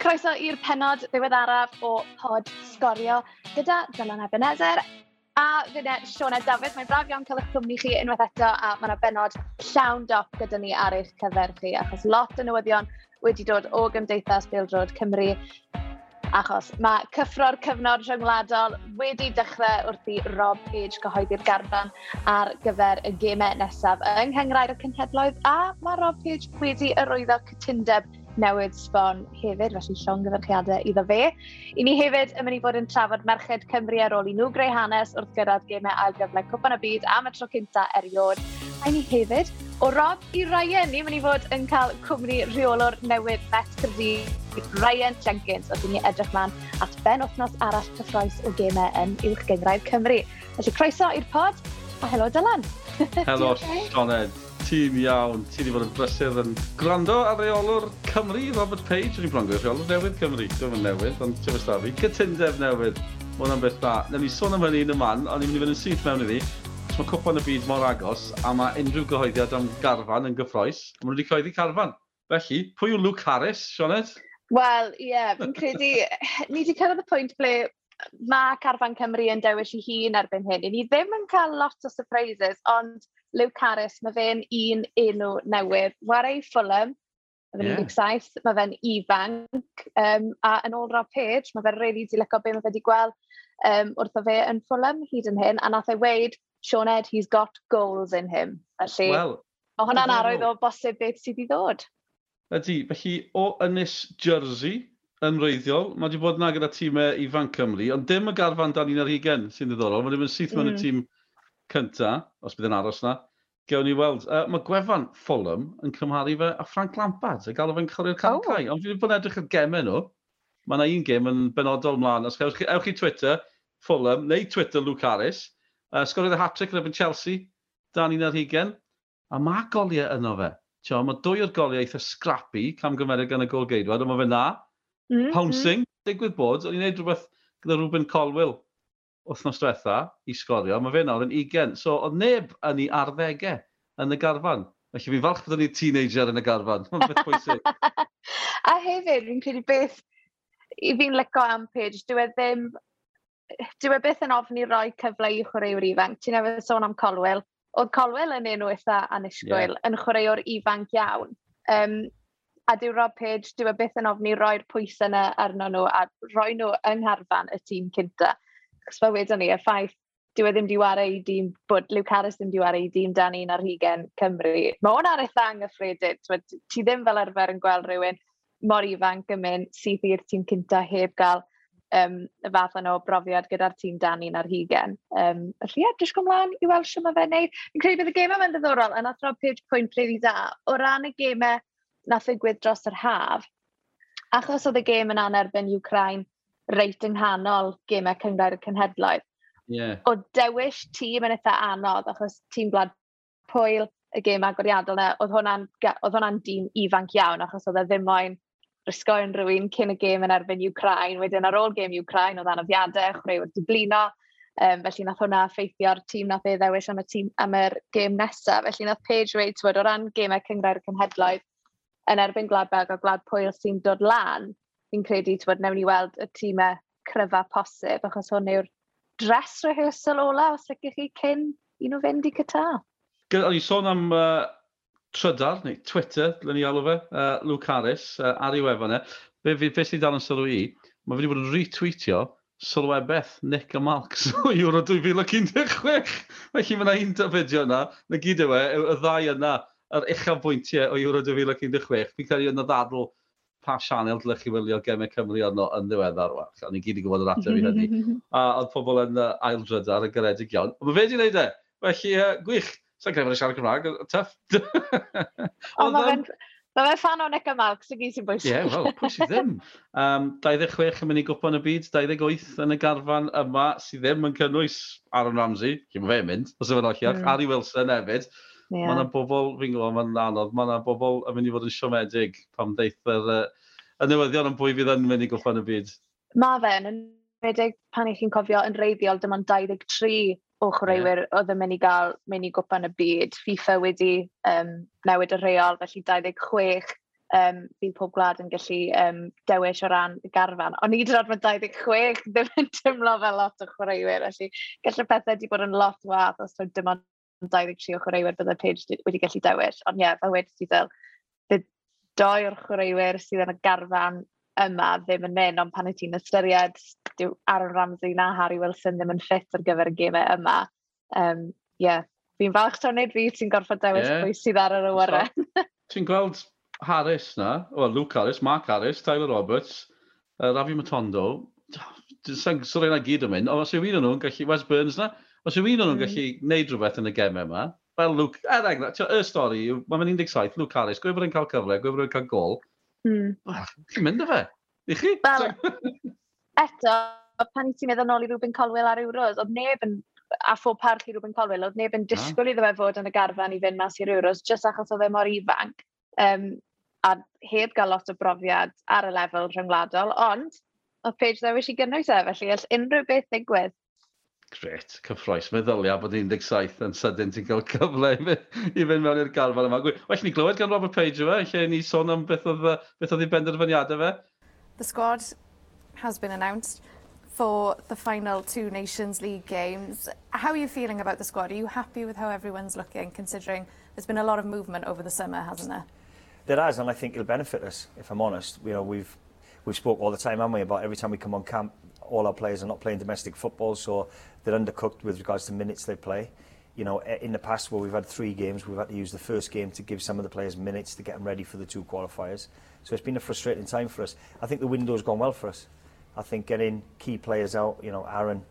croeso i'r penod ddiweddaraf o pod sgorio gyda Dylan Ebenezer a dyna Siona Dafydd. Mae'n braf iawn cael eich cwmni chi unwaith eto a mae yna benod llawn dop gyda ni ar eich cyfer chi achos lot o newyddion wedi dod o Gymdeithas Bildrod Cymru achos mae cyffro'r cyfnod rhyngwladol wedi dechrau wrth i Rob Page gyhoeddi'r garfan ar gyfer y gemau nesaf yng Nghyngrair y Cynhedloedd a mae Rob Page wedi yrwyddo cytundeb newydd sbon hefyd, felly llong gyfarchiadau iddo fe. I ni hefyd yn mynd i fod yn trafod Merched Cymru ar ôl i nhw greu hanes wrth gyrraedd gemau ail gyfle Cwpan y Byd am y tro cynta eriod. A ni hefyd, o Rob i Ryan, ni'n mynd i fod yn cael cwmni rheolwr newydd Met Cyrdydd Ryan Jenkins, os ni edrych man at ben wythnos arall cyffroes o gemau yn uwch gyngraedd Cymru. Felly croeso i'r pod, a helo Dylan. Helo, Sioned. Ti'n iawn, ti wedi bod yn brysur yn gwrando ar reolwr Cymru, Robert Page. Rwy'n bron gwir reolwr newydd Cymru. Dwi'n mynd newydd, ond ti'n fyrsta fi. Cytundeb newydd. Mae hwnna'n beth da. Nawr ni sôn am hynny yn y man, ond ni'n mynd i fynd yn syth mewn iddi. Mae cwpan y byd mor agos, a mae unrhyw gyhoeddiad am garfan yn gyffroes. Mae nhw wedi coeddi carfan. Felly, pwy yw Luke Harris, Sionet? Wel, ie, yeah, fi'n credu... ni wedi cyrraedd y pwynt ble mae Carfan Cymru yn dewis i hun erbyn hyn. Ni ddim yn cael lot o surprises, ond Luke Harris, mae fe'n un enw newydd. Warau Fulham, Mae fe'n yeah. 17, mae fe'n ifanc, um, a yn ôl Rob Page, mae fe'n really dilygo beth mae fe wedi gweld um, wrth o fe yn Fulham hyd yn hyn, a nath ei weid, Sean Ed, he's got goals in him. Felly, well, mae hwnna'n arwydd o bosib beth sydd i ddod. Ydy, felly o Ynys Jersey yn reiddiol, mae wedi bod yna gyda tîmau ifanc Cymru, ond dim y garfan dan 1 ar 20 sy'n ddiddorol, mae ddim yn syth mewn mm. y tîm cynta, os bydd yn aros na, gewn ni weld. Uh, mae gwefan Fulham yn cymharu fe a Frank Lampard, a gael fe'n chwarae'r carcau. Oh. Ond fi'n bod yn edrych ar gemau nhw. Mae yna un gem yn benodol mlaen. Os ewch chi, ewch chi Twitter, Fulham, neu Twitter Luke Harris. Uh, Sgoriodd y hat-trick yn efo'n Chelsea, dan un ar hugen. A mae goliau yno fe. Tio, mae dwy o'r goliau eitha scrappy, cam gymeriad gan y gol geidwad, ond mae fe na. Mm, -hmm. Pouncing, digwydd bod, o'n i'n neud rhywbeth gyda Ruben Colwell wythnos diwetha i sgorio, mae fe nawr yn 20. So, oedd neb yn ei arddegau yn y garfan. Felly fi'n falch bod yn teenager yn y garfan. Mae'n beth pwysig. a hefyd, fi'n credu beth i fi'n lyco am page, dwi e ddim... Dwi e beth yn ofni roi cyfle i chwaraewr ifanc. Ti'n efo sôn am Colwell. Oedd Colwell yn enw eitha anusgwyl, yeah. yn chwaraewr ifanc iawn. Um, a dyw Rob Page, dwi e byth yn ofni roi'r pwysau yna arno nhw a roi nhw yng ngharfan y tîm cynta crux fel wedyn ni, y ffaith dyw e ddim di wario i dîm, bod Luke Harris ddim di wario i dîm dan un ar hugen Cymru. Mae hwn ar eitha anghyffredin. Ti ddim fel arfer yn gweld rhywun mor ifanc yn mynd sydd i'r tîm cynta heb gael um, y fath yno o brofiad gyda'r tîm dan un ar hugen. Um, felly, ie, drwy gymlaen i weld sy'n mae fe'n neud. Fi'n credu bydd y gemau mewn ddiddorol yn athro page pwynt prefi da. O ran y gemau nath e ddigwydd dros yr haf, achos oedd y gem yn anerbyn Ukraine reit yng nghanol gemau cyngor y cynhedloedd. Yeah. O dewish tîm yn eitha anodd, achos tîm blad Pwyl, y gêm agoriadol yna, oedd hwnna'n hwnna dîm ifanc iawn, achos oedd e ddim moyn risgo unrhyw cyn y gêm yn erbyn Ukraine. Wedyn ar ôl gêm Ukraine, oedd anoddiadau, chwaraewyr diblino, um, felly nath hwnna ffeithio'r tîm nath ei ddewis am y, tîm, am yr gêm nesaf. Felly nath Paige Reid, tywed, o ran gemau y cynhedloedd, yn erbyn Gwlad Belg a Gwlad Pwyl sy'n dod lan, fi'n credu, bod newn ni weld y tîmau cryfa posib, achos hwn yw'r dress rehearsal ola, os ydych chi cyn i nhw fynd i Qatar. O'n i sôn am uh, trydar, neu Twitter, le ni alw fe, uh, Luke Harris, uh, ar ei wefan e. Be, be, be sy'n dal yn sylw i, mae wedi bod yn retweetio sylwebeth Nick a Marks o Euro 2016. Felly mae yna un dyfydio yna, na gyd yw e, y ddau yna, yr uchaf bwyntiau o Euro 2016. Fi'n credu yn y ddadl pa sianel dylech chi wylio gemau Cymru arno yn ddiweddar wel. O'n i gyd i gwybod yr ateb i hynny. a oedd pobl yn uh, aildryd ar y garedig iawn. Ond mae fe di wneud e. Felly, uh, gwych. Sa'n grefod y siarad Cymraeg, tuff. Ond mae fe'n... Mae fe fan o'n Eca Mark, sy'n gyd sy'n bwysig. Ie, yeah, wel, pwysig ddim. Um, 26 yn mynd i gwpan y byd, 28 yn y garfan yma sydd ddim yn cynnwys Aaron Ramsey, lle mae fe'n mynd, os yw'n olliach, mm. Ari Wilson hefyd. Yeah. Mae yna bobl, fi'n gwybod, mae'n anodd, mae yna bobl yn mynd i fod yn siomedig pam ddeith yr uh, y newyddion yn bwy fydd yn mynd i gwffan y byd. Mae fe, yn enwedig pan i chi'n cofio yn reiddiol, dyma'n 23 o chwaraewyr yeah. oedd yn mynd i gael mynd i gwpan y byd. FIFA wedi um, newid y reol, felly 26 um, bydd pob gwlad yn gallu um, dewis o ran y garfan. Ond i dod mae 26 ddim yn tymlo fel lot o chwaraewyr, felly gallai pethau wedi bod yn lot wath os oedd dim ond 23 o chwaraewyr byddai page wedi gallu dewis. Ond ie, yeah, fel wedi ti ddil, bydd doi o'r chwaraewyr sydd yn y garfan yma ddim yn mynd, ond pan y ti'n ystyried, dyw Aaron Ramsey na Harry Wilson ddim yn ffit ar gyfer y gemau yma. Um, yeah. Fi'n falch tawn neud fi ti'n gorfod dewis yeah. pwy sydd ar yr awyren. ti'n gweld Harris na, o Luke Harris, Mark Harris, Tyler Roberts, uh, Rafi Matondo, sy'n sylfaen na gyd yn mynd, ond os yw un o'n nhw'n gallu, Wes Burns na, Os yw un o'n nhw'n hmm. gallu gwneud rhywbeth yn y gemau yma, fel Luke, er enghraifft, y stori yw, mae'n 17, Luke Harris, gwyfr yn cael cyfle, gwyfr yn cael gol. Mm. Chi'n mynd â fe? I chi? Wel, eto, pan ti'n meddwl nôl i Rwbyn Colwell ar Euros, oedd neb yn a phob parch i Rwbyn Colwell, oedd neb yn disgwyl iddo fe fod yn y garfan i fynd mas i'r Euros, jyst achos oedd e mor ifanc, um, a heb gael lot o brofiad ar y lefel rhyngwladol, ond oedd Paige ddewis i gynnwys e, felly all unrhyw beth ddigwydd, Gret, cyffroes. Meddylia bod 17 yn sydyn ti'n cael cyfle i fynd mewn i'r garfan yma. Well, ni glywed gan Robert Page yma, lle ni sôn am beth oedd, beth oedd ei benderfyniadau fe. The squad has been announced for the final two Nations League games. How are you feeling about the squad? Are you happy with how everyone's looking, considering there's been a lot of movement over the summer, hasn't there? There has, and I think it'll benefit us, if I'm honest. You know, we've we've spoke all the time, haven't we, about every time we come on camp, all our players are not playing domestic football, so they're undercooked with regards to minutes they play. You know, in the past where we've had three games, we've had to use the first game to give some of the players minutes to get them ready for the two qualifiers. So it's been a frustrating time for us. I think the window's gone well for us. I think getting key players out, you know, Aaron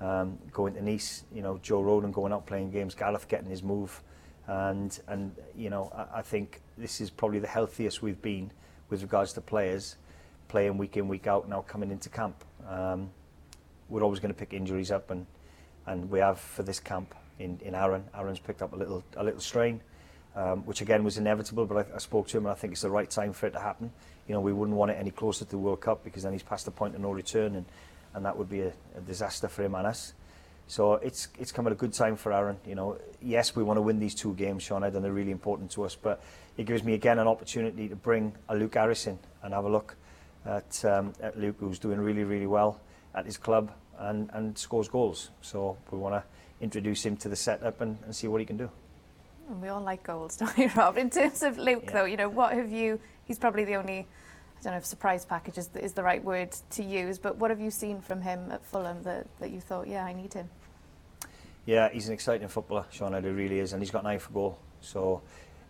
um, going to Nice, you know, Joe Roden going out playing games, Gareth getting his move, and and you know I, I think this is probably the healthiest we've been with regards to players playing week in week out now coming into camp. Um, we're always going to pick injuries up and and we have for this camp in in Aaron. Aaron's picked up a little a little strain. Um, which again was inevitable, but I, I spoke to him and I think it's the right time for it to happen. You know, we wouldn't want it any closer to the World Cup because then he's past the point of no return and, and that would be a, a disaster for him and us. So it's it's come at a good time for Aaron. You know, yes, we want to win these two games, Sean, and they're really important to us. But it gives me again an opportunity to bring a Luke Harrison and have a look at um, at Luke, who's doing really really well at his club and and scores goals. So we want to introduce him to the setup and, and see what he can do. We all like goals, don't we, Rob? In terms of Luke, yeah. though, you know, what have you? He's probably the only I don't know if surprise package is is the right word to use, but what have you seen from him at Fulham that, that you thought, yeah, I need him? Yeah, he's an exciting footballer, Sean Eddy really is, and he's got an eye for goal. So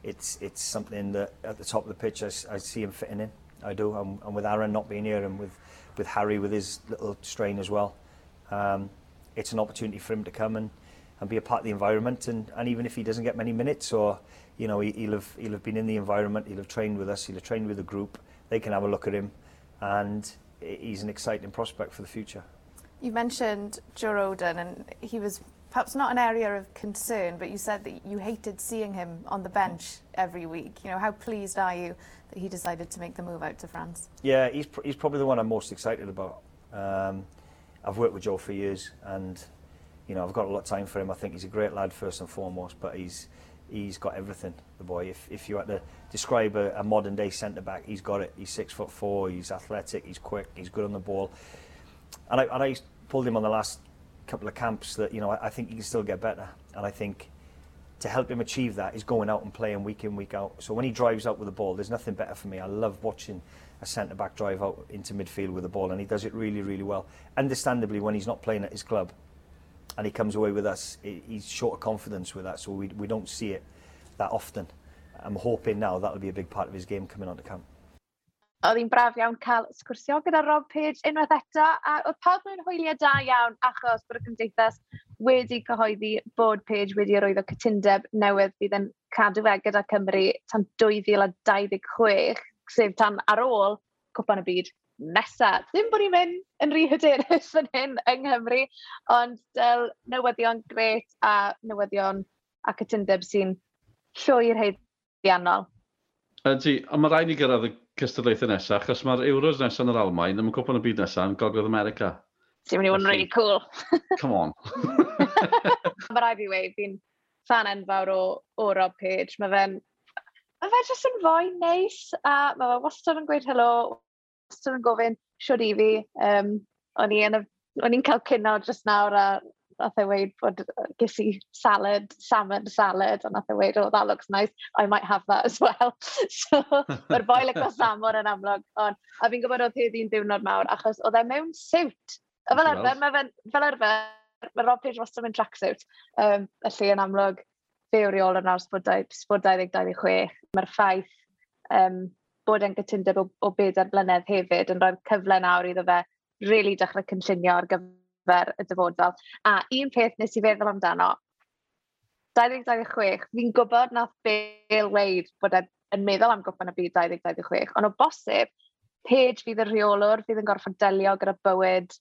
it's it's something that at the top of the pitch I, I see him fitting in. I do. And, and with Aaron not being here and with, with Harry with his little strain as well, um, it's an opportunity for him to come and, and be a part of the environment. And, and even if he doesn't get many minutes or, you know, he, he'll, have, he'll have been in the environment, he'll have trained with us, he'll have trained with the group, they can have a look at him. And he's an exciting prospect for the future. You mentioned Joe Roden and he was perhaps not an area of concern, but you said that you hated seeing him on the bench every week. You know, how pleased are you that he decided to make the move out to France? Yeah, he's, pr he's probably the one I'm most excited about. Um, I've worked with Joe for years, and you know, I've got a lot of time for him. I think he's a great lad first and foremost, but he's he's got everything. The boy. If if you had to describe a, a modern day centre back, he's got it. He's six foot four. He's athletic. He's quick. He's good on the ball. And I, and I pulled him on the last couple of camps that you know I, I think he can still get better. And I think to help him achieve that is going out and playing week in week out. So when he drives out with the ball, there's nothing better for me. I love watching a centre back drive out into midfield with the ball, and he does it really really well. Understandably, when he's not playing at his club, and he comes away with us, he's short of confidence with that, so we we don't see it that often. I'm hoping now that'll be a big part of his game coming on to camp. oedd hi'n braf iawn cael sgwrsio gyda Rob Page unwaith eto, a oedd pawb mewn hwyliau da iawn achos bod y cymdeithas wedi cyhoeddi bod Page wedi arwyddo cytundeb newydd bydd yn cadw fe gyda Cymru tan 2026, sef tan ar ôl cwpan y byd nesaf. Ddim bod ni'n mynd yn rhy hyderus fan hyn yng Nghymru, ond dyl newyddion gret a newyddion a cytundeb sy'n llwy'r heiddiannol. Ydy, ond mae rhaid ni gyrraedd y cystadlaethau nesaf, achos mae'r Euros nesaf yn yr Almain, ddim yn cwpan y byd nesaf yn Gogledd America. Ti'n mynd i fod yn really cool. come on. Mae rai fi wei, fi'n fan enfawr o, o Rob Page. Mae fe'n Mae fe jyst yn fwy neis, a mae fe wastad yn gweud helo, wastad yn gofyn siwr i fi. Um, o'n i'n cael cynnal jyst nawr, a nath e weid bod ges i salad, salmon salad, a nath e weid, oh, that looks nice, I might have that as well. so, mae'r boi lygo salmon yn amlwg. On, a fi'n gwybod oedd hyd i'n diwrnod mawr, achos oedd e mewn siwt. A fel arfer, mae fel, arfer, mae Rob Page wastad yn tracksuit. Um, felly yn amlwg, fe o'r iol yn aws bod 2026. Mae'r ffaith um, bod e'n gytundeb o, o bedair blynedd hefyd yn rhoi'r cyfle nawr iddo fe really dechrau cynllunio ar gyfer ar y dyfodol. A un peth nes i feddwl amdano, 2026, fi'n gwybod nath Bill weid bod e yn meddwl am gwpan y byd 2026, ond o bosib, Page fydd y rheolwr, fydd yn gorfod delio gyda bywyd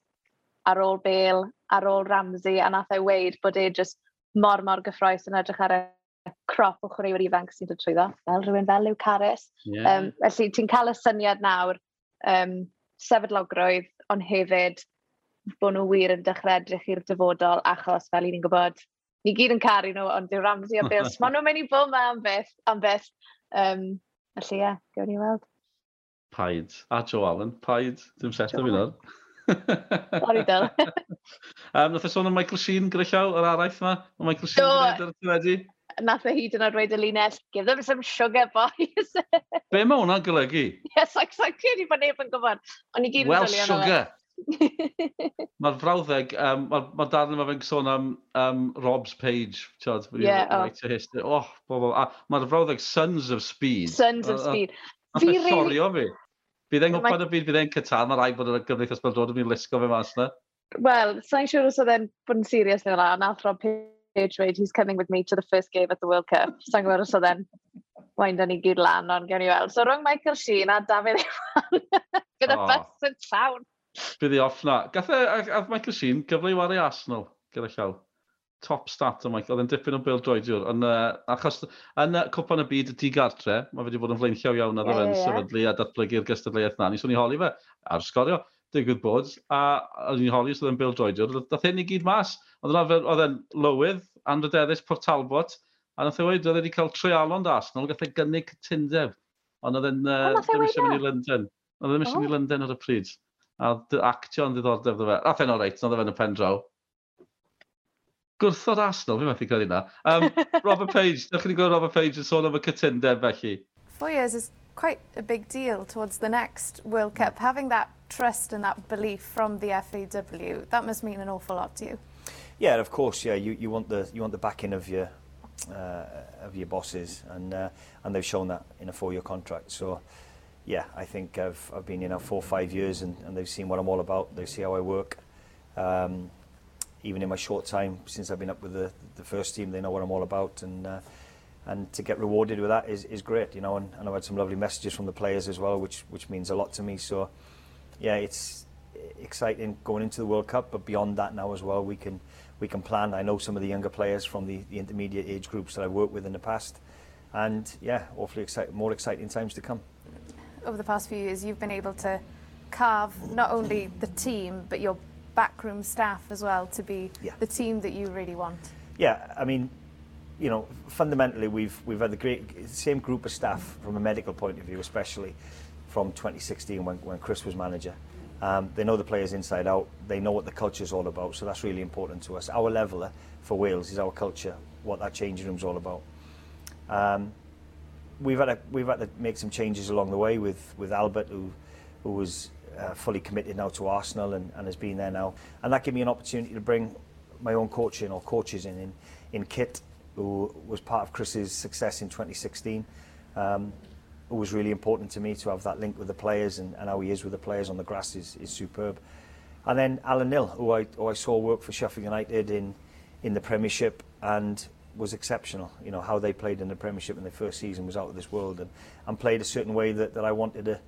ar ôl Bale, ar ôl Ramsey, a nath ei weid bod e just mor mor gyffroes yn edrych ar y crop o chwaraewyr ifanc sy'n dod trwyddo, fel rhywun fel Liw Caris. Yeah. Um, felly ti'n cael y syniad nawr, um, sefydlogrwydd, ond hefyd bod nhw wir yn dechrau edrych i'r dyfodol, achos fel i ni'n gwybod, ni gyd yn caru nhw, ond dyw Ramsey a Bils, maen nhw'n mynd i bod yma am beth, am beth. Um, felly, ie, yeah, gawn ni weld. Paid. A Joe Allen, paid. Dim set o fi nawr. Sorry, Dyl. um, nath e sôn am Michael Sheen gyda llaw, yr araith yma. O Michael Sheen yn dweud ar y Nath e hyd yn oed dweud y linell, give them some sugar, boys. Be mae hwnna'n golygu? Yes, like, like, clearly bod neb yn gwybod. Ond i gyd yn Well, sugar. Mae'r frawddeg, um, mae'r ma darn yma fe'n sôn am um, Rob's Page, tiod, yeah, oh. Right history. Oh, bobl. A mae'r frawddeg Sons of Speed. Sons of Speed. Fi rili... Llorio fi. Bydd e'n oh, gwybod y byd, bydd e'n cytan, a rhaid bod yr gyfreithas Beldrod yn mynd lusgo fe mas na. Wel, sa'n siŵr os oedd e'n bod yn serius neu fel nath Rob Page dweud, he's coming with me to the first game at the World Cup. Sa'n gwybod os oedd e'n wain ni gyd lan, ond gen i weld. So rhwng Michael Sheen a David Ewan, gyda oh. bus yn llawn. Bydd i off na. Gath e, a, Michael Sheen, gyfle i wario Arsenal, gyda llaw. Top stat o Michael, oedd e'n dipyn o Bill Droidiwr. Yn, uh, achos yn uh, cwpan y byd y digartre, mae wedi bod yn flaen llew iawn ar yeah, yeah. sefydlu a datblygu'r gystadleuaeth na. Ni swn i holi fe, ar sgorio, digwydd bod, a o'n i'n holi os oedd yn Bill Droidiwr. Dath hyn i gyd mas, oedd e'n lywydd, anrydeddus, Port Talbot, a nath e wedi, oedd wedi cael treialon da Arsenal, gath e gynnig cytundeb, ond oedd e'n uh, ddim eisiau mynd i London. Oedd e ddim eisiau mynd i London ar y pryd a actio'n ddiddordeb ddo fe. A ffen o reit, nod fe'n y pen draw. Gwrthod Arsenal, fi methu credu na. Um, Robert Page, ddech chi'n wedi gweld Robert Page yn sôn am y cytundeb felly? Four years is quite a big deal towards the next World Cup. Having that trust and that belief from the FAW, that must mean an awful lot to you. Yeah, of course. Yeah, you, you want the you want the backing of your uh, of your bosses, and uh, and they've shown that in a four-year contract. So yeah, I think I've I've been you know four or five years, and, and they've seen what I'm all about. They see how I work. Um, even in my short time since I've been up with the, the first team, they know what I'm all about. And uh, and to get rewarded with that is, is great, you know. And, and I've had some lovely messages from the players as well, which which means a lot to me. So, yeah, it's exciting going into the World Cup, but beyond that now as well, we can we can plan. I know some of the younger players from the, the intermediate age groups that I've worked with in the past, and yeah, hopefully excite, more exciting times to come. Over the past few years, you've been able to carve not only the team but your backroom staff as well to be yeah. the team that you really want? Yeah, I mean, you know, fundamentally we've we've had the great same group of staff from a medical point of view, especially from 2016 when, when Chris was manager. Um, they know the players inside out. They know what the culture is all about. So that's really important to us. Our leveler for Wales is our culture, what that changing room is all about. Um, we've had to, we've had to make some changes along the way with with Albert, who who was uh, fully committed now to Arsenal and, and has been there now. And that gave me an opportunity to bring my own coach in or coaches in, in, in Kit, who was part of Chris's success in 2016. Um, it was really important to me to have that link with the players and, and how he is with the players on the grass is, is superb. And then Alan Nill, who I, who I saw work for Sheffield United in, in the Premiership and was exceptional. You know, how they played in the Premiership in their first season was out of this world and, and played a certain way that, that I wanted to,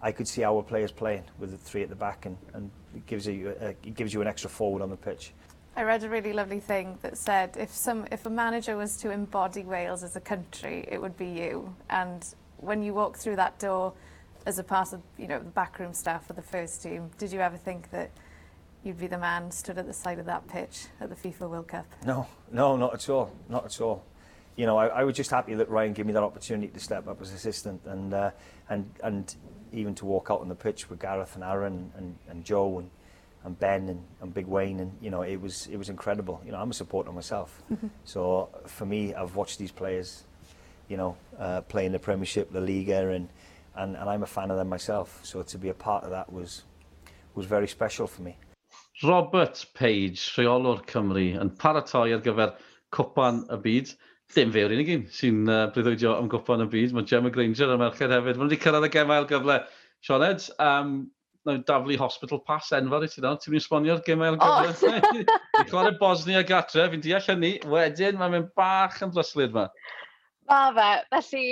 I could see our players playing with the three at the back, and, and it gives you it gives you an extra forward on the pitch. I read a really lovely thing that said if some if a manager was to embody Wales as a country, it would be you. And when you walk through that door as a part of you know the backroom staff of the first team, did you ever think that you'd be the man stood at the side of that pitch at the FIFA World Cup? No, no, not at all, not at all. you know, I, I was just happy that Ryan gave me that opportunity to step up as assistant and uh, and and even to walk out on the pitch with Gareth and Aaron and, and Joe and, and Ben and, and Big Wayne and you know it was it was incredible. You know, I'm a supporter myself, so for me, I've watched these players, you know, uh, play in the Premiership, the Liga, and, and and I'm a fan of them myself. So to be a part of that was was very special for me. Robert Page, rheolwr Cymru, yn paratoi ar gyfer cwpan y byd. Dim fe yw'r unig un sy'n uh, breuddwydio am Cwpan y byd. Mae Gemma Granger yn merched hefyd. Mae'n wedi cyrraedd y gemael gyfle. Sean Ed, um, nawr daflu hospital pass enfawr i ti nawr. Ti'n mynd sbonio'r gemael gyfle? Oh. Ni'n clywed Bosnia gatre, fi'n deall hynny. Wedyn, mae'n mynd bach yn blyslyd yma. Ma fe, felly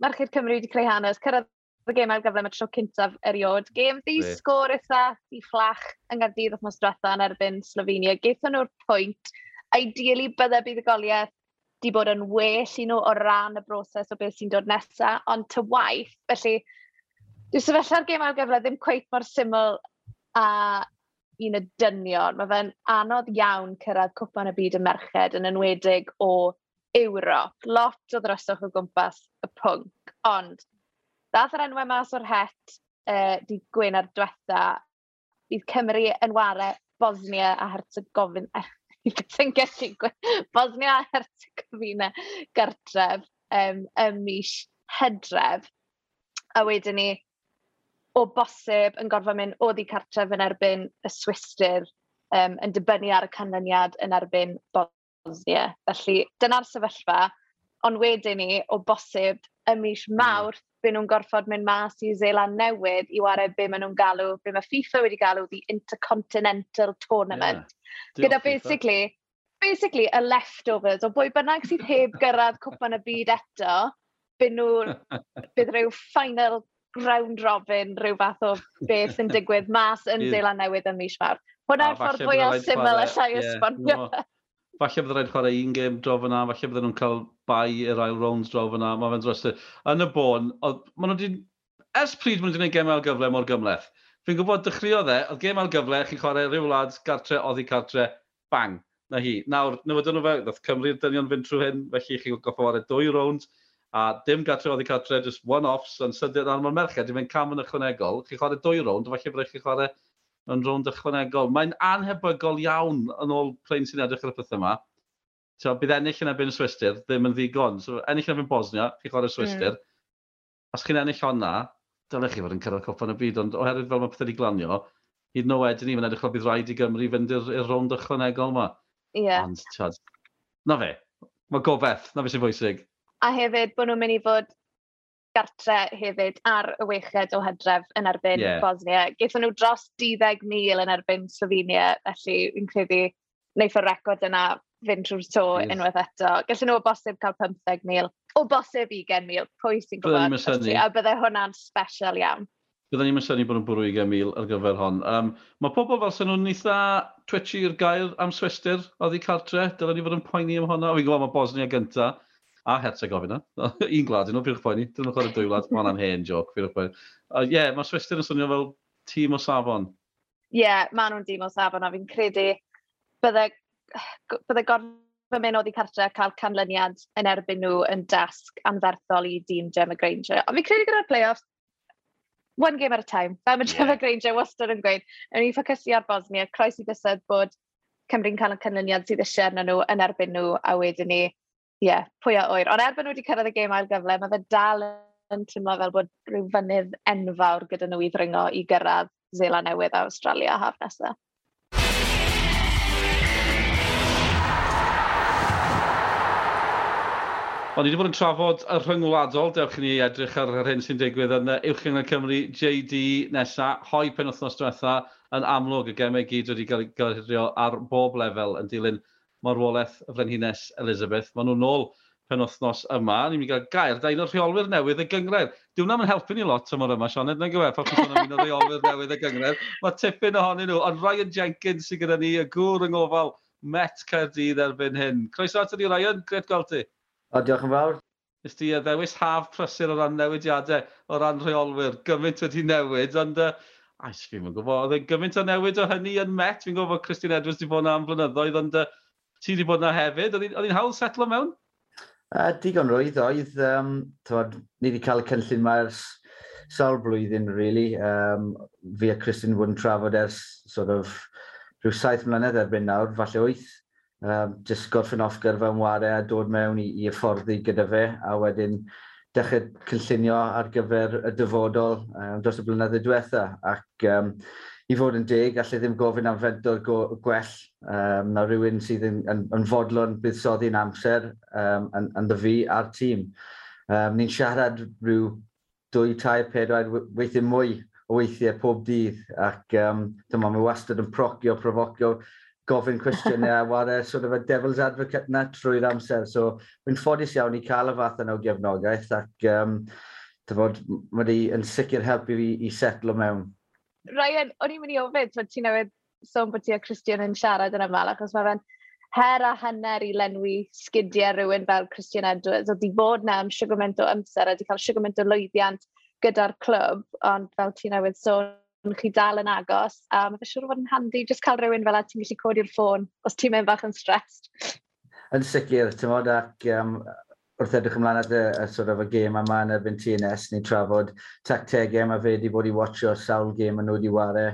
Merched Cymru wedi creu hanes, cyrraedd y gêm ar gyflym y tro cyntaf eriod. Gêm di yeah. sgôr eitha di fflach yng Nghaerdydd othnos diwetha yn erbyn Slovenia. Geithon nhw'r pwynt. Ideally, bydde bydd y goliaeth di bod yn well i nhw o ran y broses o beth sy'n dod nesaf, ond ty waith. Felly, dwi'n sefyllfa'r gêm ar gyfle ddim cweith mor syml a un y dynion. Mae fe'n anodd iawn cyrraedd cwpan y byd y merched yn enwedig o Ewrop. Lot o ddryswch o gwmpas y pwnc, ond Dath yr enwau mas o'r het uh, di gwyn ar diwetha, bydd Cymru yn ware Bosnia a Herzegovina. Yn gallu Bosnia a Herzegovina gartref um, ym mis hydref. A wedyn ni, o bosib yn gorfod mynd o ddi cartref yn erbyn y swistyr um, yn dibynnu ar y canlyniad yn erbyn Bosnia. Felly dyna'r sefyllfa, ond wedyn ni o bosib ym mis Mawrth, byd nhw'n gorfod mynd mas i Zeeland Newydd i wario be maen nhw'n galw, be mae FIFA wedi galw, the Intercontinental Tournament. Yeah. Gyda basically, basically y leftovers o bwy bynnag sydd heb gyrraedd cwpan y byd eto, byd nhw, bydd rhyw final round robin rhyw fath o beth yn digwydd mas yn Zeeland Newydd yn mis Mawrth. Hwna'r ffordd fwyaf syml y llai yeah, esbonio falle bydd rhaid chwarae un gêm dro fyna, falle bydden nhw'n cael bai i'r ail rounds dro fyna, mae fe'n dros. Yn y bôn, maen nhw wedi... Ers pryd maen nhw wedi gwneud gemau gyfle mor gymleth. Fi'n gwybod dechreuodd e, oedd gem al gyfle, chi'n chwarae rhyw wlad, gartre, oddi cartre, bang, na hi. Nawr, newydon nhw fe, ddoth Cymru'r dynion fynd trwy hyn, felly chi'n goffa ar y dwy rownd, a dim gartre, oddi cartre, just one-offs, yn sydyn ar mwyn merched, i fynd cam yn ychwanegol, chi'n chwarae dwy rownd, falle byddai chi'n chwarae yn rownd ychwanegol. Mae'n anhebygol iawn yn ôl plain sy'n edrych ar y pethau yma. So, bydd ennill yn ebyn y swistyr, ddim yn ddigon. So, ennill yn ebyn Bosnia, chi'n chwarae swistyr. Mm. Os chi'n ennill honna, dylech chi fod yn cyrraedd copan y byd, ond oherwydd fel mae pethau wedi glanio, hyd yn no oed ni, mae'n edrych fel bydd rhaid i Gymru fynd i'r rownd ychwanegol yma. Ie. Yeah. Ond, tiad, na fe, mae gobeith, na fe sy'n bwysig. A hefyd bod nhw'n mynd i fod gartre hefyd ar y weched o hydref yn erbyn yeah. Bosnia. Gaethon nhw dros 12,000 yn erbyn Slovenia, felly fi'n credu wneud y record yna fynd trwy'r to yes. unwaith eto. Gallwn nhw o bosib cael 15,000, o bosib 20,000, pwy sy'n gwybod? A bydde hwnna'n special iawn. Byddwn ni'n mysynnu bod nhw'n bwrw 20,000 ar gyfer hon. Um, mae pobl fel sy'n nhw'n eitha twetchu'r gair am swestyr oedd i cartre. Dylen ni fod yn poeni am hwnna. Fi'n gwybod mae Bosnia gyntaf a Herzegovina. un gwlad, un nhw, fi'ch poeni. Dyn nhw'n chwarae dwy wlad, mae'n anhen joc, fi'ch poeni. Ie, yeah, mae Swister yn swnio fel tîm o safon. Ie, yeah, maen nhw'n dîm o safon, a fi'n credu bydde, bydde gorfod mynd oedd i cartre cael canlyniad yn erbyn nhw yn dasg anferthol i dîm Gemma Granger. Ond fi'n credu gyda'r play-offs, one game at a time. Fel mae Gemma yeah. Granger wastad yn gweud, yn ni ffocysu ar Bosnia, croes i bysedd bod Cymru'n cael y canlyniad sydd eisiau arno nhw yn erbyn nhw, a wedyn ni ie, yeah, pwy a oer. Ond erbyn nhw wedi cyrraedd y gêm ail gyfle, mae fe dal yn teimlo fel bod rhyw fynydd enfawr gyda nhw i ddringo i gyrraedd Zela Newydd a Australia haf nesaf. Ond ni wedi bod yn trafod y rhyngwladol, dewch i ni edrych ar yr hyn sy'n digwydd yn Uwch Ynghyr Cymru JD nesa, hoi penwthnos diwetha yn amlwg y gemau gyd wedi cael ei gyrrio ar bob lefel yn dilyn marwolaeth y Frenhines Elizabeth. Maen nhw'n ôl penwthnos yma. Ni'n mynd i gael gair da un o'r rheolwyr newydd y gyngred. Dyw na yn helpu ni lot tymor yma, Sioned, na'n gyfer, e? pan chi'n un o'r rheolwyr newydd y gyngred. Mae tipyn ohonyn nhw, ond Ryan Jenkins sy'n gyda ni, y gŵr yng ngofal Met Caerdydd erbyn hyn. Croeso at ni, Ryan, gret gweld ti. O, diolch yn fawr. Nes ti e, ddewis haf prysur o ran newidiadau, o ran rheolwyr, gymaint wedi newid, ond uh, Ais, fi'n gwybod, oedd e'n gymaint o newid o hynny yn Met, fi'n gwybod Christine Edwards wedi bod yna am flynyddoedd, ond uh, ti wedi bod yna hefyd? Oedd hi'n hawl setlo mewn? Uh, digon roedd oedd, um, tywod, ni wedi cael y cynllun mae'r sawl blwyddyn, really. Um, fi a Christine Wood trafod ers sort of, rhyw saith mlynedd erbyn nawr, falle wyth. Um, just gorffen off gyrfa yn warau a dod mewn i, i hyfforddi gyda fe, a wedyn dechrau cynllunio ar gyfer y dyfodol um, dros y blynyddoedd diwetha. Ac um, i fod yn deg, allai ddim gofyn am fentwr gwell. Um, na rhywun sydd yn, yn, yn fodlon buddsoddi'n amser um, yn, yn ddyfu a'r tîm. Um, ni'n siarad rhyw 2, 3, 4, weithiau mwy o weithiau pob dydd ac um, dyma mae wastad yn procio, profocio, gofyn cwestiynau a wario e sort of a devil's advocate na trwy'r amser. So, mae'n ffodus iawn i cael y fath yna o gefnogaeth ac um, dyfod, mae wedi yn sicr helpu fi i setlo mewn Ryan, o'n i'n mynd i ofyn, so ti newydd sôn bod ti a Christian yn siarad yn ymlaen, achos mae fe'n her a hanner i lenwi sgidiau rhywun fel Christian Edwards, o di bod na am siwgwment o amser a di cael siwgwment o lwyddiant gyda'r clwb, ond fel ti newydd sôn, chi dal yn agos, a mae fe siwr o fod yn handi jyst cael rhywun fel a ti'n gallu codi'r ffôn os ti'n mynd bach yn stressed. Yn sicr, ti'n modd, ac um, wrth edrych ymlaen at y, y sort of y gêm yma yn erbyn TNS, ni'n trafod tactegau e, mae fe wedi bod i watcho sawl gêm yn nhw wedi wario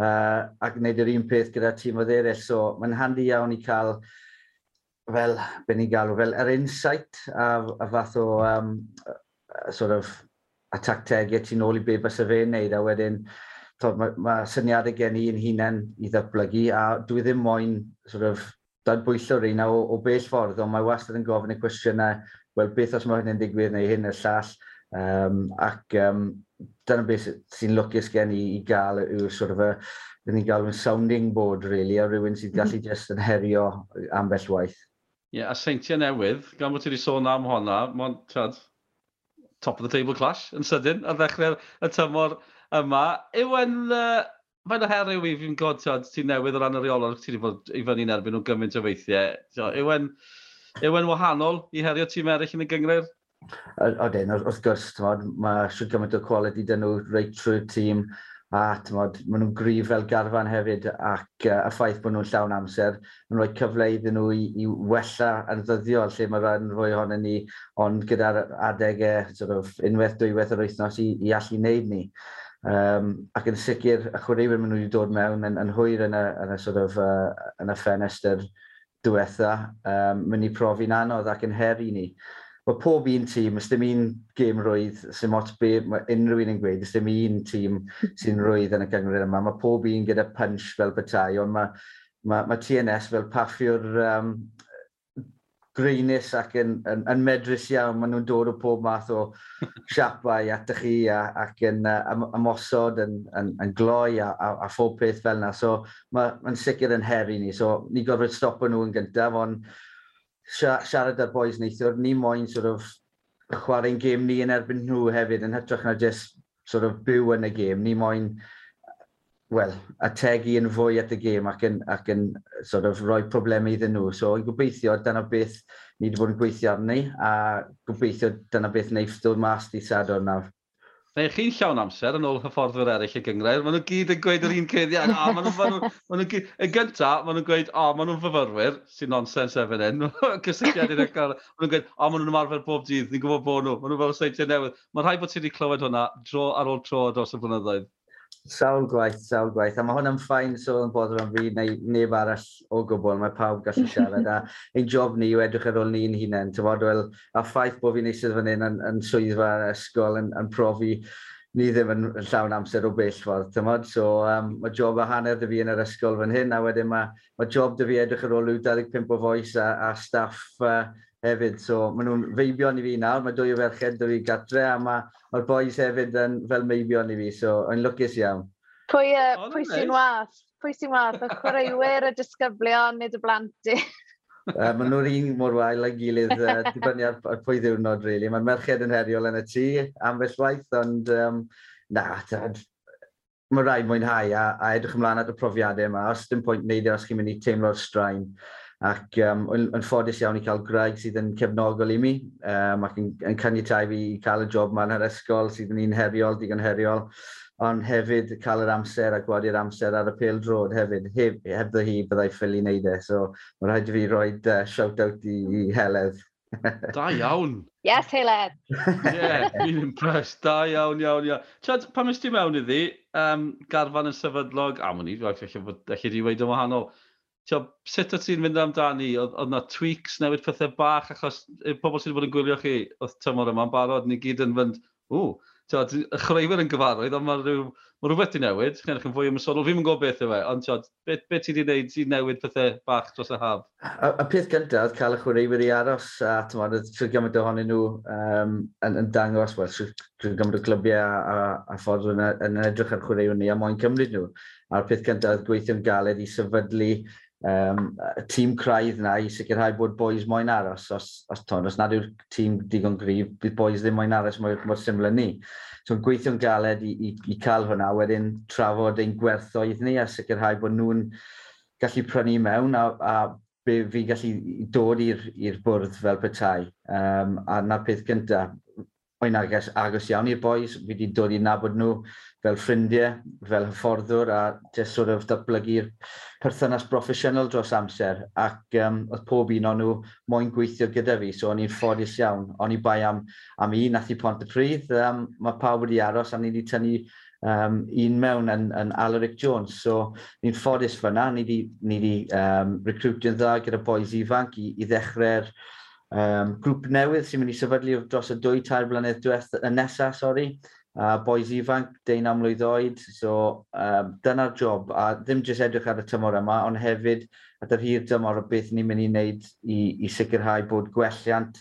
uh, ac wneud yr un peth gyda tîm o dderill. So mae'n handi iawn i cael fel, be ni'n galw, fel yr insight a, a fath o um, a sort of a tactegau e ti'n ôl i be bys y fe'n neud a wedyn mae ma syniadau gen i'n hunain i ddatblygu a dwi ddim moyn sort of dadbwyllio'r un o, o bell ffordd, ond mae wastad yn gofyn y cwestiynau, wel beth os mae hynny'n digwydd neu hyn y llall. Um, ac um, dyna beth sy'n lwcus gen i, i gael yw'r sort of a, dyn ni'n gael yn sounding board, really, a rhywun sy'n mhm. gallu mm just yn herio ambell waith. Ie, yeah, a seintiau newydd, gan bod ti wedi sôn am honna, mae'n trad top of the table clash yn sydyn ar ddechrau'r y tymor yma. Yw yn uh, Mae'n oherwydd i fi'n glod, ti'n newydd o ran y reolwr, ti wedi bod i fyny'n erbyn nhw gymaint o weithiau. Ewen, ewen wahanol i herio tîm eraill yn y gyngred? Odyn, wrth gwrs, mae siwr gymaint o quality dyn nhw reit trwy'r tîm, a tymod, maen nhw'n gryf fel garfan hefyd ac uh, y ffaith bod nhw'n llawn amser, maen rhoi cyfle iddyn nhw i, i wella yn ddyddiol lle mae rhan fwy ohono ni, ond gyda'r adegau sort of, unwaith dwywaith yr wythnos i, i allu wneud ni. Um, ac yn sicr, y chwaraewyr maen nhw wedi dod mewn yn, yn hwyr yn y, yn y, sort of, uh, yn y ffenestr diwetha, um, mynd i profi'n anodd ac yn her i ni. Mae pob un tîm, ys dim un gêm rwydd, sy'n mot be, mae unrhyw un yn gweud, ys dim un tîm sy'n rwydd yn y gyngred yma. Mae pob un gyda punch fel bethau, ond mae mae, mae TNS fel paffiwr um, greinus ac yn, yn, yn medrus iawn. Maen nhw'n dod o pob math o siapau at chi a, ac yn uh, ymosod yn, yn, yn gloi a, a, a phob peth fel yna. So mae'n ma sicr yn heri ni. So ni gorfod stopo nhw yn gyntaf, ond siarad â'r boys neithiwr, ni moyn sort of chwarae'n gêm ni yn erbyn nhw hefyd yn hytrach na just sort of byw yn y gêm. Ni moyn wel, ategu yn fwy at y gêm ac yn, ac yn sort of, rhoi problemau iddyn nhw. So, i gobeithio, dyna beth ni wedi bod yn gweithio arni, a gobeithio dyna beth wneud dod mas di sadwr nawr. Neu chi'n llawn amser yn ôl hyfforddwyr eraill y gyngrair, maen nhw gyd yn gweud yr un ceiriau. A, maen nhw, maen nhw, maen nhw, yn gyntaf, maen nhw'n gweud, o, maen nhw'n fyfyrwyr, sy'n nonsens efo'n hyn, cysylltiad i'n ecar. Maen nhw'n gweud, o, maen nhw'n ymarfer bob dydd, ni'n gwybod bod nhw, maen nhw fel seintiau newydd. Mae'n rhaid bod ti wedi clywed hwnna dro ar ôl tro dros y blynyddoedd. Sawl gwaith, sawl gwaith. A mae hwnna'n ffain sôn yn bod yn fi neu neb arall o gwbl. Mae pawb gallu siarad. a ein job ni yw edrych ar ôl ni'n hunain. Tywod, wel, a ffaith bod fi'n eistedd fan hyn yn, yn swyddfa ysgol yn, yn profi ni ddim yn, llawn amser o bell ffordd, tymod. So, um, mae job a hanner dy fi yn yr ysgol fan hyn, a wedyn mae, mae job dy fi edrych ar ôl 25 o foes a, a staff uh, hefyd. So, maen nhw'n feibion i fi nawr, mae dwy o ferched dy fi gatre, a mae'r ma boys hefyd yn fel meibion i fi, so yn lwcus iawn. Pwy, uh, pwy sy'n wath? Pwy sy'n wath? Y chwaraewyr, y disgyblion, nid y blantyn? uh, maen nhw'r un mor wael a'i gilydd, uh, dibynnu ar, ar pwy ddiwrnod, really. Mae'r merched yn heriol yn y tŷ, ambell waith, ond um, na, tad, mae rhaid mwynhau a, a edrych ymlaen at y profiadau yma. Os dim pwynt wneud e os chi'n mynd i teimlo'r straen. Ac um, yn ffodus iawn i cael Greg sydd yn cefnogol i mi um, ac yn, yn caniatau fi i cael y job ma'n yr ysgol sydd yn un heriol, digon heriol ond hefyd cael yr amser a gwadu'r amser ar y pêl drod hefyd, heb, heb ddo hi byddai ffili wneud e. So mae rhaid i fi roi uh, shout-out i, i Heledd. da iawn! Yes, Heledd! Ie, yeah, fi'n impressed. Da iawn, iawn, iawn. Chad, pan ys ti mewn iddi, um, garfan yn sefydlog, a mwyn i, allai di wedi yn wahanol, tio, sut o ti'n mynd amdani? Oedd na tweaks, newid pethau bach, achos y pobl sydd wedi bod yn gwylio chi oedd tymor yma'n barod, ni gyd yn fynd, ww, tio, y chreuwyr yn gyfarwydd, ond mae rhyw, ma rhywbeth wedi newid, chi'n edrych yn fwy ymwysodol, fi'n gwybod beth yw e, ond tio, beth be ti wedi gwneud i newid pethau bach dros y haf? A, a peth gyntaf oedd cael y chwaraewyr i aros, a tymor, trwy gymaint ohonyn nhw um, yn, yn, dangos, well, trwy gymaint o clybiau a, a, a ffordd yn, e, yn edrych ar chwaraewyr ni, a moyn cymryd nhw. A'r peth gyntaf oedd gweithio'n galed i sefydlu um, y tîm craidd na i sicrhau bod boys moyn aros. Os, os, ton, os nad yw'r tîm digon gryf, bydd boys ddim moyn aros mor, mor syml yn ni. So gweithio'n galed i, i, i cael hwnna, wedyn trafod ein gwerthoedd ni a sicrhau bod nhw'n gallu prynu mewn a, a be fi'n gallu dod i'r bwrdd fel petai. Um, a na'r peth gyntaf, Mae'n agos, agos iawn i'r boys. Fi wedi dod i nabod nhw fel ffrindiau, fel hyfforddwr, a just sort of datblygu'r perthynas broffesiynol dros amser. Ac um, oedd pob un o'n nhw moyn gweithio gyda fi, so o'n i'n ffodus iawn. O'n i bai am, am un nath i pont y pryd. Um, mae pawb wedi aros a ni wedi tynnu um, un mewn yn, yn Alaric Jones. So, ni'n ffodus fyna, ni wedi ni di, um, recruitio'n dda gyda boys ifanc i, i ddechrau'r Um, grŵp newydd sy'n mynd i sefydlu dros y dwy tair blynedd diwethaf y nesaf, sori. A uh, boes ifanc, deun am mlwydd oed. So, um, dyna'r job. A ddim jyst edrych ar y tymor yma, ond hefyd at yr hir dymor o beth ni'n mynd i wneud i, i sicrhau bod gwelliant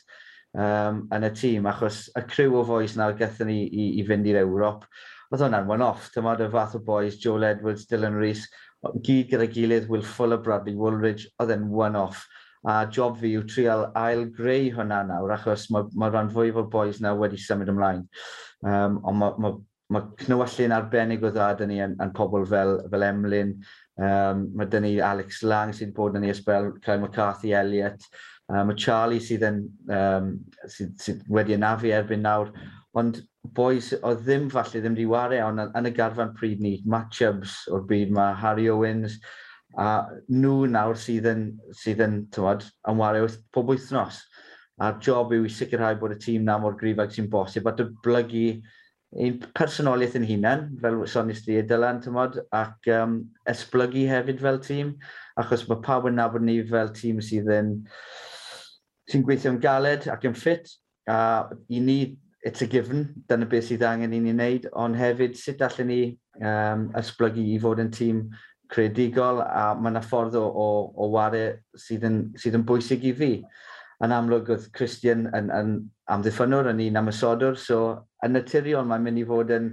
um, yn y tîm. Achos y criw o foes nawr gethon ni i, i fynd i'r Ewrop, oedd hwnna'n one-off. Tymor y fath o boes, Joel Edwards, Dylan Rees, gyd gyda gilydd, Will Fuller, Bradley Woolridge, oedd e'n one-off a job fi yw trial ail greu hwnna nawr, achos mae, mae rhan fwyaf o boys na wedi symud ymlaen. Um, ond mae, mae, mae cnywallu'n arbennig o dda dyn ni yn, yn pobl fel, fel Emlyn, um, mae dyn ni Alex Lang sy'n bod yn ni ysbel, Cael McCarthy Elliot. um, mae Charlie sydd, yn, um, sydd, sydd wedi anafu erbyn nawr, ond boys o ddim falle ddim wedi wario, ond yn y garfan pryd ni, Matt Chubbs o'r byd mae Harry Owens, a nhw nawr sydd yn, sydd yn tywod, yn wario pob wythnos. A'r job yw i sicrhau bod y tîm na mor grifag sy'n bosib a dyblygu ein personoliaeth yn hunain, fel sonis di Dylan, tymod, ac um, esblygu hefyd fel tîm, achos mae pawb yn nabod ni fel tîm sydd yn sy'n gweithio'n galed ac yn ffit, a i ni, it's a given, dyna beth sydd angen i ni wneud, ond hefyd sut allan ni um, esblygu i fod yn tîm creadigol a mae yna ffordd o, o, o ware sydd yn, sydd yn bwysig i fi. Yn amlwg oedd Christian yn, yn amddiffynwr, yn un amysodwr, so yn naturiol mae'n mynd i fod yn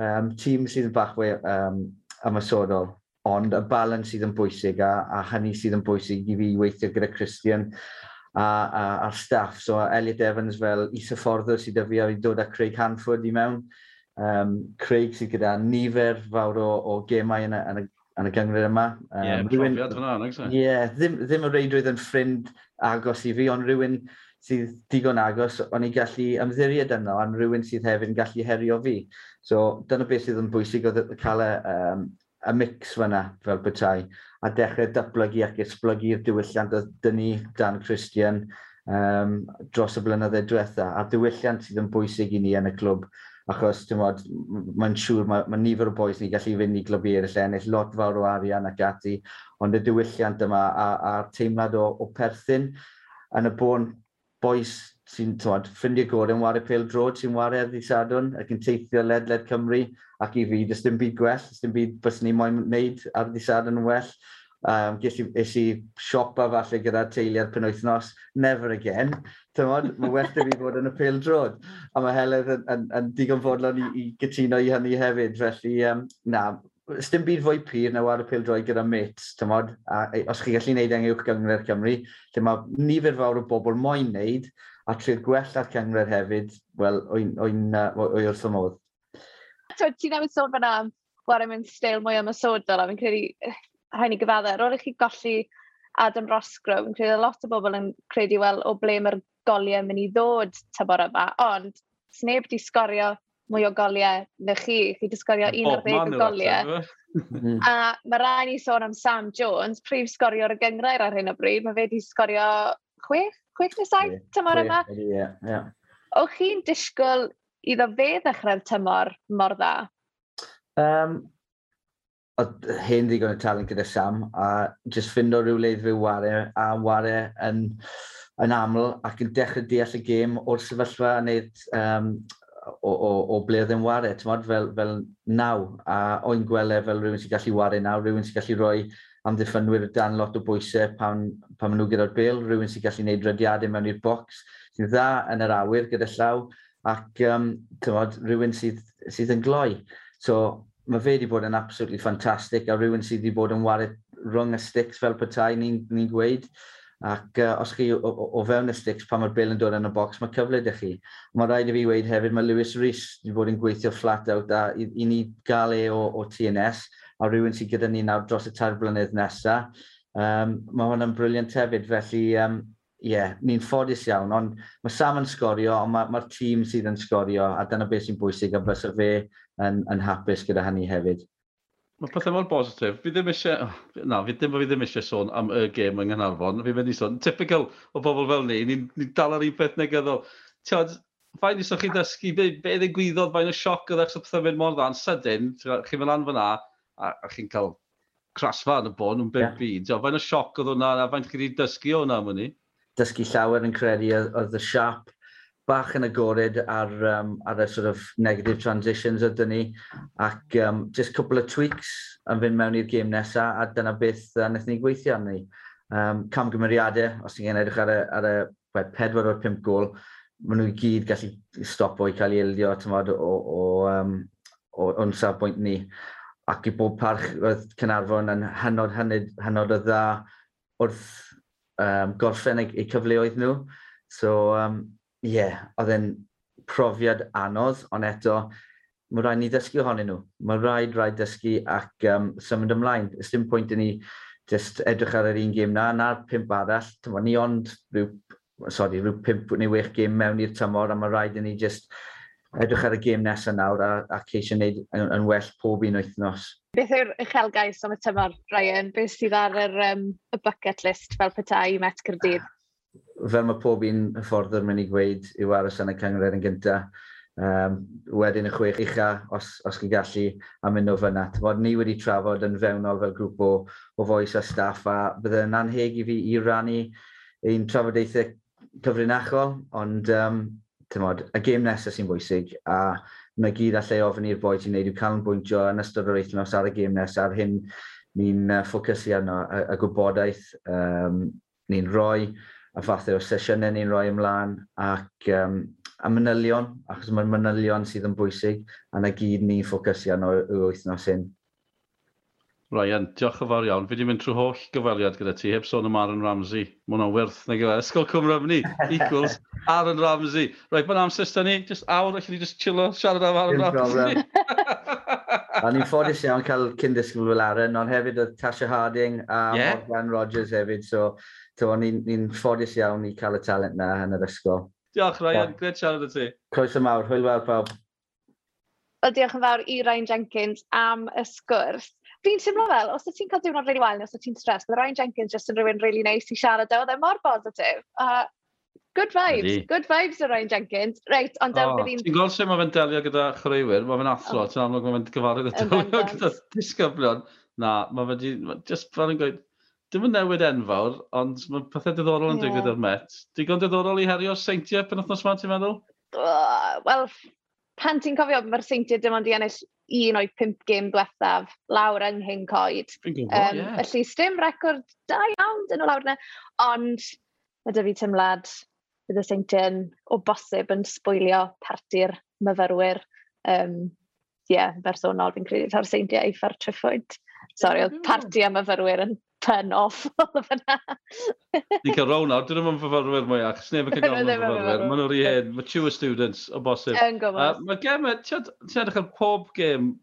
um, tîm sydd yn bach we, um, ymysodol. Ond y balans sydd yn bwysig a, a hynny sydd yn bwysig i fi weithio gyda Christian a, a, a'r staff. So Elliot Evans fel isafforddwr sydd â fi a fi dod â Craig Hanford i mewn um, Craig sydd gyda nifer fawr o, o gemau yn y, yn y yn y gyngryd yma. Ie, Um, yeah, rhywun... profiad hwnna, Ie, yeah, ddim, ddim y reidrwydd yn ffrind agos i fi, ond rhywun sydd digon agos, o'n i gallu ymddiried yno, ond rhywun sydd hefyd yn gallu herio fi. So, dyna beth sydd yn bwysig oedd cael y, um, y mix fyna fel bethau, a dechrau datblygu ac esblygu'r diwylliant oedd dyn ni, Dan Christian, um, dros y blynyddoedd diwetha, a diwylliant sydd yn bwysig i ni yn y clwb. Achos, mae'n siŵr, mae, mae nifer o boes ni'n gallu fynd i glybu eraill ennill, lot fawr o arian ac ati, ond y diwylliant yma a'r teimlad o, o perthyn yn y bôn boes sy'n tywed, ffrindiau gorau yn wario pel drod sy'n wario ar ddisadwn ac yn teithio ledled Cymru ac i fi, dys dim byd gwell, dys dim byd bys ni moyn wneud ar ddisadwn yn well. Um, ges, i, ges i siopa falle gyda teulu ar penwythnos, never again. Tymod, mae well da fi fod yn y pil drod. A mae Heledd yn, yn, yn digon fodlon i, i gytuno i hynny hefyd. Felly, um, na, dim byd fwy pyr na wad y pil droed gyda mates, tymod, a e, os chi gallu gwneud yng Nghywch Gyngor Cymru, lle mae nifer fawr o bobl moyn wneud, a trwy'r gwell ar cyngor hefyd, wel, o'i wrth y modd. Ti'n newid sôn fyna am war am yn stael mwy ymysodol, a fi'n credu rhaid ni gyfadda, ar ôl i chi golli Adam Rosgrow, yn credu lot o bobl yn credu, wel, o ble mae'r goliau mynd i ddod tybor yma, ond sneb di sgorio mwy o goliau na chi. Chi di sgorio 11 o goliau. Mm-hmm. a mae rai ni sôn am Sam Jones, prif sgorio'r gyngrair ar hyn o bryd. Mae fe di sgorio 6, 6 neu saith tymor yma. Ie, ie. O'ch chi'n disgwyl iddo fe ddechrau'r tymor mor dda? Um, oedd hen ddigon y talent gyda Sam, a just ffindo rhywle i fyw wario, a wario yn, yn aml ac yn dechrau deall y gêm o'r sefyllfa a wneud um, o, o, o ble oedd yn wario, mod, fel, fel naw, a o'n gweld e fel rhywun sy'n gallu wario naw, rhywun sy'n gallu rhoi amddiffynwyr dan lot o bwysau pan, pan maen nhw gyda'r bil, rhywun sy'n gallu gwneud rydiadau mewn i'r bocs, sy'n dda yn yr awyr gyda llaw, ac um, tymod, rhywun sydd, sydd yn gloi. So, mae fe wedi bod yn absolutely ffantastig a rhywun sydd wedi bod yn wario rhwng y sticks fel petai ni'n ni, gweud. Ac uh, os chi o, o, o fewn y sticks pan mae'r bil yn dod yn y bocs, mae cyfle ydych chi. Mae rhaid i fi weid hefyd, mae Lewis Rhys wedi bod yn gweithio flat out a i, i ni gael e o, o TNS a rhywun sydd gyda ni nawr dros y tair blynedd nesaf. Um, mae hwnna'n briliant hefyd, felly um, yeah, ni'n ffodus iawn, ond mae Sam yn sgorio, ond mae'r ma, tîm sydd yn sgorio, a dyna beth sy'n bwysig, a fysa fe yn, yn hapus gyda hynny hefyd. Mae pethau mor bositif. Fi ddim eisiau... Oh, na, fi ddim, fi ddim eisiau sôn am y gêm yng Nghanarfon. Fi'n mynd i sôn. Typical o bobl fel ni. Ni'n ni dal ar un peth negyddol. Tiod, fain isoch chi ddysgu be, be ddigwyddodd, fain o sioc oedd eich pethau mynd mor ddan. Sydyn, chi'n mynd lan fyna, a, a chi'n cael crasfa yn y bôn yn byd yeah. byd. Fain o sioc oedd hwnna, a fain chi wedi dysgu o hwnna am ni dysgu llawer yn credu oedd y siap bach yn agored ar, um, ar y sort of negative transitions ydyn ni ac um, just couple of tweaks yn fynd mewn i'r gêm nesaf a dyna beth uh, wnaethon ni gweithio arni. Um, camgymeriadau, os ni'n edrych ar y, ar y well, pedwar o'r pimp gol, maen nhw i gyd gallu stopo i cael ei ildio tymod, o, o, um, o, o'n safbwynt ni. Ac i bob parch oedd Cynarfon yn hynod, hynod, hynod o dda wrth um, gorffen eu, eu cyfleoedd nhw. So, ie, um, yeah, oedd e'n profiad anodd, ond eto, mae rhaid ni dysgu ohonyn nhw. Mae rhaid rhaid dysgu ac um, symud ymlaen. Ys dim pwynt i ni just edrych ar yr un gêm na, na'r pimp arall. Tyma, ni ond rhyw, sorry, rhyw pimp neu wech gêm mewn i'r tymor, a mae rhaid i ni just edrych ar y gêm nesaf nawr a, a ceisio wneud yn, yn well pob un wythnos. Beth yw'r uchelgais am y tymor, Ryan? Beth sydd ar yr, um, y bucket list fel petai i Met Cyrdydd? Fel mae pob un y ffordd hyfforddwr mynd i gweud yw aros yn y cyngred yn gyntaf. Um, wedyn y chwech ucha, os, os chi'n gallu, am mynd o fyna. Bod ni wedi trafod yn fewnol fel grŵp o, o foes a staff, a bydde anheg i fi i rannu ein trafodaethau cyfrinachol, ond um, tymod, y gêm nesaf sy'n bwysig, a mae gyd allai ofyn i'r boi ti'n neud yw canolbwyntio yn ystod yr eithnos ar y gêm nesaf, ar hyn ni'n uh, ffocysu arno y, y gwybodaeth um, ni'n rhoi, y fathau o sesiynau ni'n rhoi ymlaen, ac um, a manylion, achos mae'r manylion sydd yn bwysig, a na gyd ni'n ffocysu arno y wythnos hyn. Ryan, diolch yn fawr iawn. Fi wedi mynd trwy holl gyfaliad gyda ti, heb sôn am Aaron Ramsey. Mae hwnna'n werth neu gyfer. Ysgol Cymrafni, equals Aaron Ramsey. Rai, mae'n amser sy'n ni, just awr, allwn ni just chillo, siarad am Aaron Ramsey. a ni'n ffodus iawn cael cyndysgwyl fel Aaron, ond hefyd oedd Tasha Harding a yeah. Morgan Rogers hefyd, so ni'n ni, ffodus iawn i cael y talent na yn yr ysgol. Diolch Ryan, yeah. gred siarad y ti. Croes y mawr, hwyl weld pawb. Wel, diolch yn fawr i Ryan Jenkins am y sgwrs fi'n teimlo fel, os ti'n cael diwrnod really wael, os ti'n stres, mae Ryan Jenkins just yn rhywun really nice i siarad o, oedd e mor positif. Uh, good vibes, Ydy. good vibes o Ryan Jenkins. Reit, ond oh, un... Ti'n gweld sef mae fe'n delio gyda chwaraewyr, mae fe'n athro, oh. ti'n amlwg mae fe'n gyfarwydd y delio gyda disgyblion. Na, mae fe'n di, just fel yn gweud, dim yn newid enfawr, ond mae pethau diddorol yn yeah. digwydd o'r Met. Digon diddorol i herio seintiau pen penwthnos ma, ti'n meddwl? Uh, Wel, pan ti'n cofio mae'r seintiau dim ond i ennill un o'i pimp gêm diwethaf lawr yng Nghyn Coed. Um, yeah. Felly, stym record da iawn dyn nhw lawr yna, ond mae dy fi tymlad bydd y seintiau'n o bosib yn sbwylio parti'r myfyrwyr. Um, Ie, yeah, bersonol fi'n credu ta'r seintiau eiffa'r triffwyd. Sori, oedd parti am myfyrwyr yn turn off oedd fyna. Di cael rown nawr, dyn nhw'n fyfyrwyr mwy ac, sneb yn cael gael nhw'n fyfyrwyr. Maen nhw'r un, mature students o bosib. Yn gwybod. Mae'r gem, ti'n edrych ar pob gem,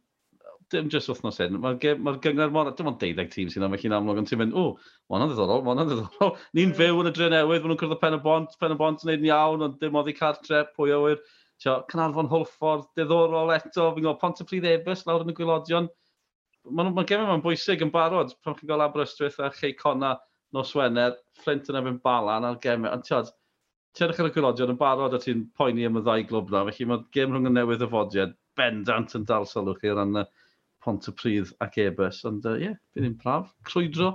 dim jyst wythnos hyn, mae'r ma gyngor mor, dim ond deuddeg tîm sy'n am, chi'n amlwg, ond ti'n mynd, o, mae hwnna'n ddiddorol, mae hwnna'n ddiddorol. Mm. Ni'n fyw yn y dre newydd, maen nhw'n cyrraedd pen y bont, pen y bont yn neud yn iawn, ond dim oddi cartre, pwy awyr. Cynarfon Hwlffordd, diddorol eto, fi'n gwybod Pontypridd Ebus lawr yn y gwylodion. Mae'n ma gemau mae'n bwysig yn barod pan chi'n gael Aberystwyth a Chei Cona nos Wener, Flint yn efo'n balan ar gemau. Ond tiod, ti'n edrych ar y gwylodion yn barod a ti'n poeni am y ddau glwb na, felly mae gem rhwng y newydd y fodiad bendant yn dal sylwch chi o ran y Pont y prydd ac Ebus. Ond ie, uh, yeah, bydd ni'n braf. Crwydro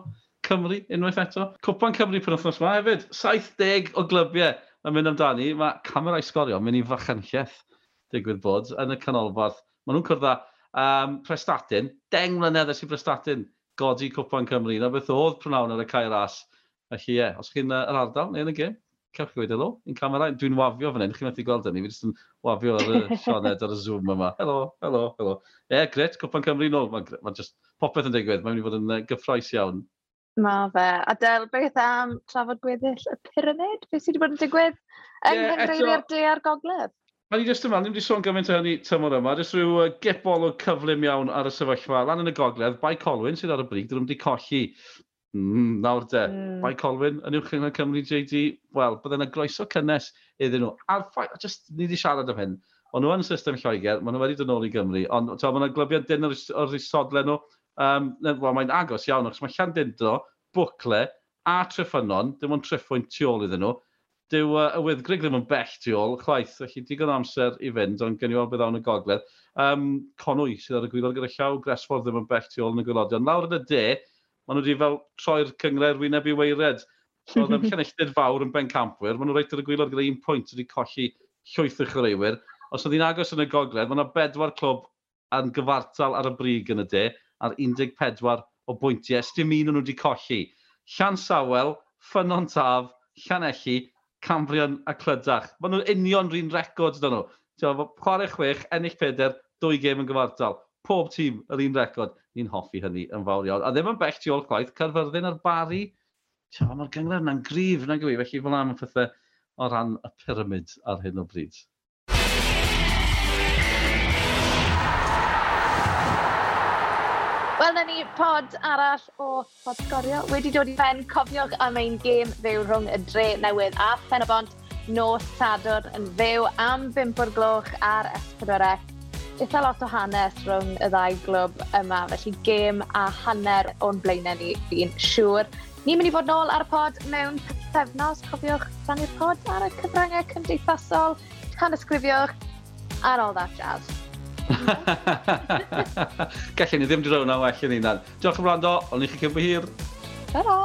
Cymru unwaith eto. Cwpan Cymru pan wythnos yma hefyd. 70 o glybiau yn mynd amdani. Mae camerau sgorio mynd i fachanlleth digwydd bod yn y canolbarth. Maen nhw'n cwrdd â um, Prestatyn, deng mlynedd ys i Prestatyn godi Cwpan Cymru. Na beth oedd prynawn ar y cair ras. Felly ie, yeah, os chi'n uh, yr ardal neu yn y gym, cewch chi wedi helo, un camera, dwi'n wafio fan hyn, chi'n methu gweld hynny, fi jyst yn wafio ar y sianed ar y Zoom yma. Helo, helo, helo. Ie, yeah, gret, Cwpan Cymru nôl, mae'n ma just popeth yn digwydd, mae'n mynd i fod yn uh, gyffroes iawn. Ma fe. Adel, beth am trafod gweddill y pyramid? Beth sydd wedi bod yn digwydd yng yeah, Nghymru eto... de a'r gogledd? Mae ni jyst yma, ni'n wedi sôn gymaint o hynny tymor yma, jyst rhyw uh, gebol o cyflym iawn ar y sefyllfa. Lan yn y gogledd, Bai Colwyn sydd ar y brig, dyn nhw'n di colli mm, nawr de. Mm. Bai Colwyn yn uwch yng Cymru JD, wel, byddai'n y groeso cynnes iddyn nhw. A'r ffaith, jyst ni wedi siarad am hyn, ond nhw yn system Lloegr, maen nhw wedi dod nôl i Gymru, ond mae yna glybiad dyn o'r isodle nhw, um, well, mae'n agos iawn, achos mae Llandindro, Bwcle a Tryffynon, dim ond tryffwynt tu ôl iddyn nhw, dyw uh, y weddgrig ddim yn bell tu ôl, chwaith, felly digon amser i fynd, ond gen i weld beth awn y gogledd. Um, Conwy sydd ar y gwylod gyda llaw, Gresford ddim yn bell tu ôl yn y gwylodion. Lawr yn y de, maen nhw wedi fel troi'r cyngred wyneb i weired. So, oedd yn llenelltid fawr yn ben campwyr, maen nhw reit ar y gwylod gyda un pwynt wedi colli llwyth y chwaraewyr. Os oedd hi'n agos yn y gogledd, mae yna bedwar clwb yn gyfartal ar y brig yn y de, ar 14 o bwyntiau, sdim un nhw wedi colli. Llan Sawel, Ffynon Taf, Llanelli Cambrian a Clydach. Maen nhw'n union rhywun record, dyn nhw. Chwarae chwech, ennill peder, dwy gêm yn gyfartal. Pob tîm yr un record. Ni'n hoffi hynny yn fawr iawn. A ddim yn bell tu ôl chwaith, Carfyrddin a'r Bari. Mae'r gyngor yna'n grif, na gwy. Felly fel am y pethau o ran y pyramid ar hyn o bryd. dyna ni pod arall o Podgorio wedi dod i ben. Cofiwch am ein gêm fyw rhwng y dre newydd a Pen nos Sadwr yn fyw am 5 o'r gloch ar S4C. Eitha lot o hanes rhwng y ddau glwb yma, felly gêm a hanner o'n blaenau ni fi'n siŵr. Ni'n mynd i fod nôl ar y pod mewn pethefnos. Cofiwch rannu'r pod ar y cyfryngau cymdeithasol, tanysgrifiwch, and all that jazz. Gallen ni ddim drawn na well yn un. Diolch yn rando, ond i chi cyfo hir. Ta-ra!